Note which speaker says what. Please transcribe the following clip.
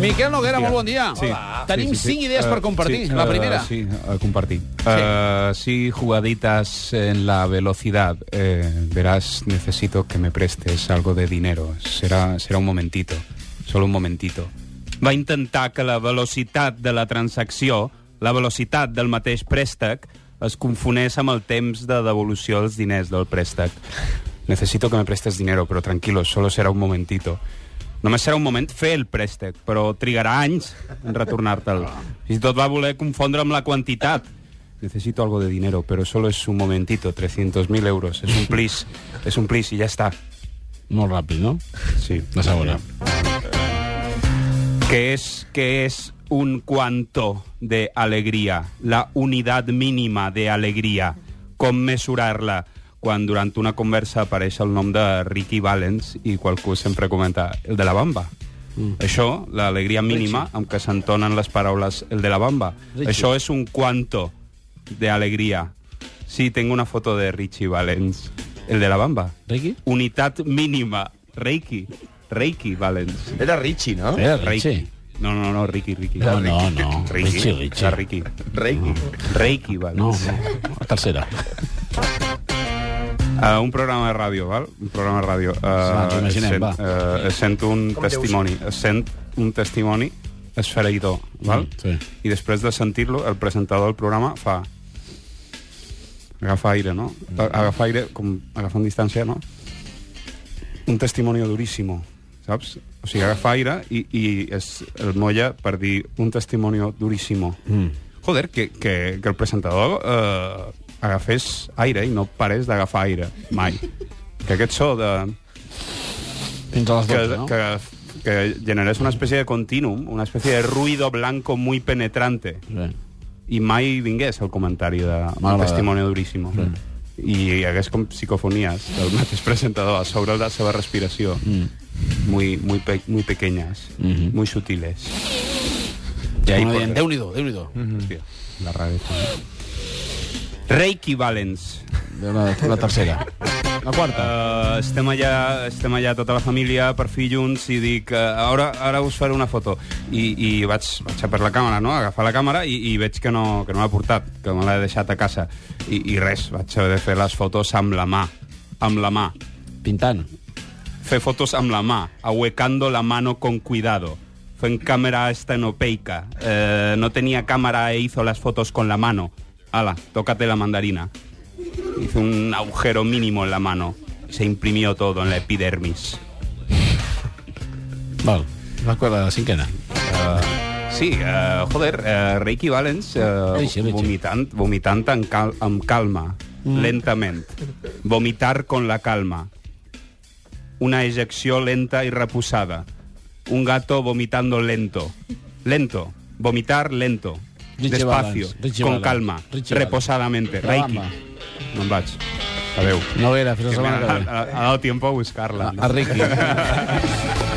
Speaker 1: Miquel Noguera, molt bon dia.
Speaker 2: Sí.
Speaker 1: Tenim
Speaker 2: Sí, sí, sí.
Speaker 1: cinc idees
Speaker 2: Eh,
Speaker 1: per compartir.
Speaker 2: sí,
Speaker 1: La
Speaker 2: eh,
Speaker 1: primera.
Speaker 2: sí, a compartir. Eh, sí, jugaditas en la velocidad. Eh, verás, necesito que me prestes algo de dinero. Será, será un momentito. Solo un momentito. Va intentar que la velocitat de la transacció, la velocitat del mateix préstec, es confonés amb el temps de devolució dels diners del préstec. Necesito que me prestes dinero, pero tranquilo, solo será un momentito. Només serà un moment fer el préstec, però trigarà anys en retornar-te'l. Fins i tot va voler confondre amb la quantitat. Necesito algo de dinero, pero solo es un momentito, 300.000 euros. Es un plis, es un plis y ya está.
Speaker 1: Molt ràpid, no?
Speaker 2: Sí.
Speaker 1: La segona.
Speaker 2: ¿Qué es, qué es un cuanto de alegría? La unidad mínima de alegría. Com mesurar-la? Quan durant una conversa apareix el nom de Ricky Valens i qualcú sempre comenta el de la bamba. Mm. Això, l'alegria mínima amb què s'entonen les paraules el de la bamba.
Speaker 1: Richie.
Speaker 2: Això és un cuanto de alegría. Sí, tengo una foto de Richie Valens. El de la bamba.
Speaker 1: Ricky?
Speaker 2: Unitat mínima. Reiki. Reiki Valens.
Speaker 3: Era Richie, no?
Speaker 1: Era
Speaker 2: Reiki.
Speaker 1: Richie.
Speaker 2: No, no, no, Ricky, Ricky.
Speaker 1: No, no, no.
Speaker 2: Ricky.
Speaker 1: Richie.
Speaker 2: La Ricky.
Speaker 3: Reiki.
Speaker 2: Reiki, val.
Speaker 1: No, no. La tercera.
Speaker 2: Uh, un programa de ràdio, val? Un programa de ràdio.
Speaker 1: Ens ho imaginem,
Speaker 2: sent,
Speaker 1: va.
Speaker 2: Uh, sent un
Speaker 3: Com
Speaker 2: testimoni. Es sent un testimoni esfereïdor, val?
Speaker 1: Mm, sí.
Speaker 2: I després de sentir-lo, el presentador del programa fa... Agafa aire, no? Agafa aire, com agafant distància, no? Un testimoni duríssimo, saps? O sigui, agafa aire i, i es, el molla per dir un testimoni duríssimo.
Speaker 1: Mm.
Speaker 2: Joder, que, que, que el presentador eh, agafés aire i no parés d'agafar aire, mai. Que aquest so de...
Speaker 1: Fins a les
Speaker 2: Que,
Speaker 1: 12, no?
Speaker 2: que, que generés una especie de continuum, una especie de ruido blanco muy penetrante.
Speaker 1: Sí.
Speaker 2: I mai vingués el comentari de un
Speaker 1: M'agrada.
Speaker 2: testimoni duríssimo. I hi hagués com psicofonies del mateix presentador a sobre la seva respiració.
Speaker 1: Mm.
Speaker 2: Muy, muy, pe muy pequeñas,
Speaker 1: Mhm.
Speaker 2: muy sutiles.
Speaker 1: Ja
Speaker 2: ahí
Speaker 1: no
Speaker 2: por-
Speaker 1: dient, Déu-n'hi-do, déu-n'hi-do.
Speaker 2: Hòstia, la rareza. Reiki Valens.
Speaker 1: La, la tercera. La quarta.
Speaker 2: Uh, estem, allà, estem allà tota la família per fi junts i dic, uh, ara, ara us faré una foto i, i vaig, vaig a per la càmera no? agafar la càmera i, i veig que no, que no l'ha portat que me l'he deixat a casa I, i res, vaig haver de fer les fotos amb la mà amb la mà
Speaker 1: Pintant.
Speaker 2: fer fotos amb la mà ahuecando la mano con cuidado fue en cámara estenopeica eh, no tenía cámara e hizo las fotos con la mano ala, tócate la mandarina hizo un agujero mínimo en la mano se imprimió todo en la epidermis
Speaker 1: Val. La, quarta, la cinquena.
Speaker 2: Uh, sí, uh, joder, uh, Reiki Valens uh,
Speaker 1: Eixe, eixe.
Speaker 2: vomitant, vomitant en cal amb calma, mm. lentament. Vomitar con la calma. Una eyecció lenta y reposada. Un gato vomitando lento. Lento. Vomitar lento.
Speaker 1: Richie
Speaker 2: Despacio.
Speaker 1: Richie
Speaker 2: con calma.
Speaker 1: Richie
Speaker 2: reposadamente.
Speaker 1: La
Speaker 2: Reiki. No em vaig. Adéu.
Speaker 1: Noguera, fins la setmana que
Speaker 2: ha,
Speaker 1: ve.
Speaker 2: ha, ha dado tiempo a buscarla.
Speaker 1: A Ricky.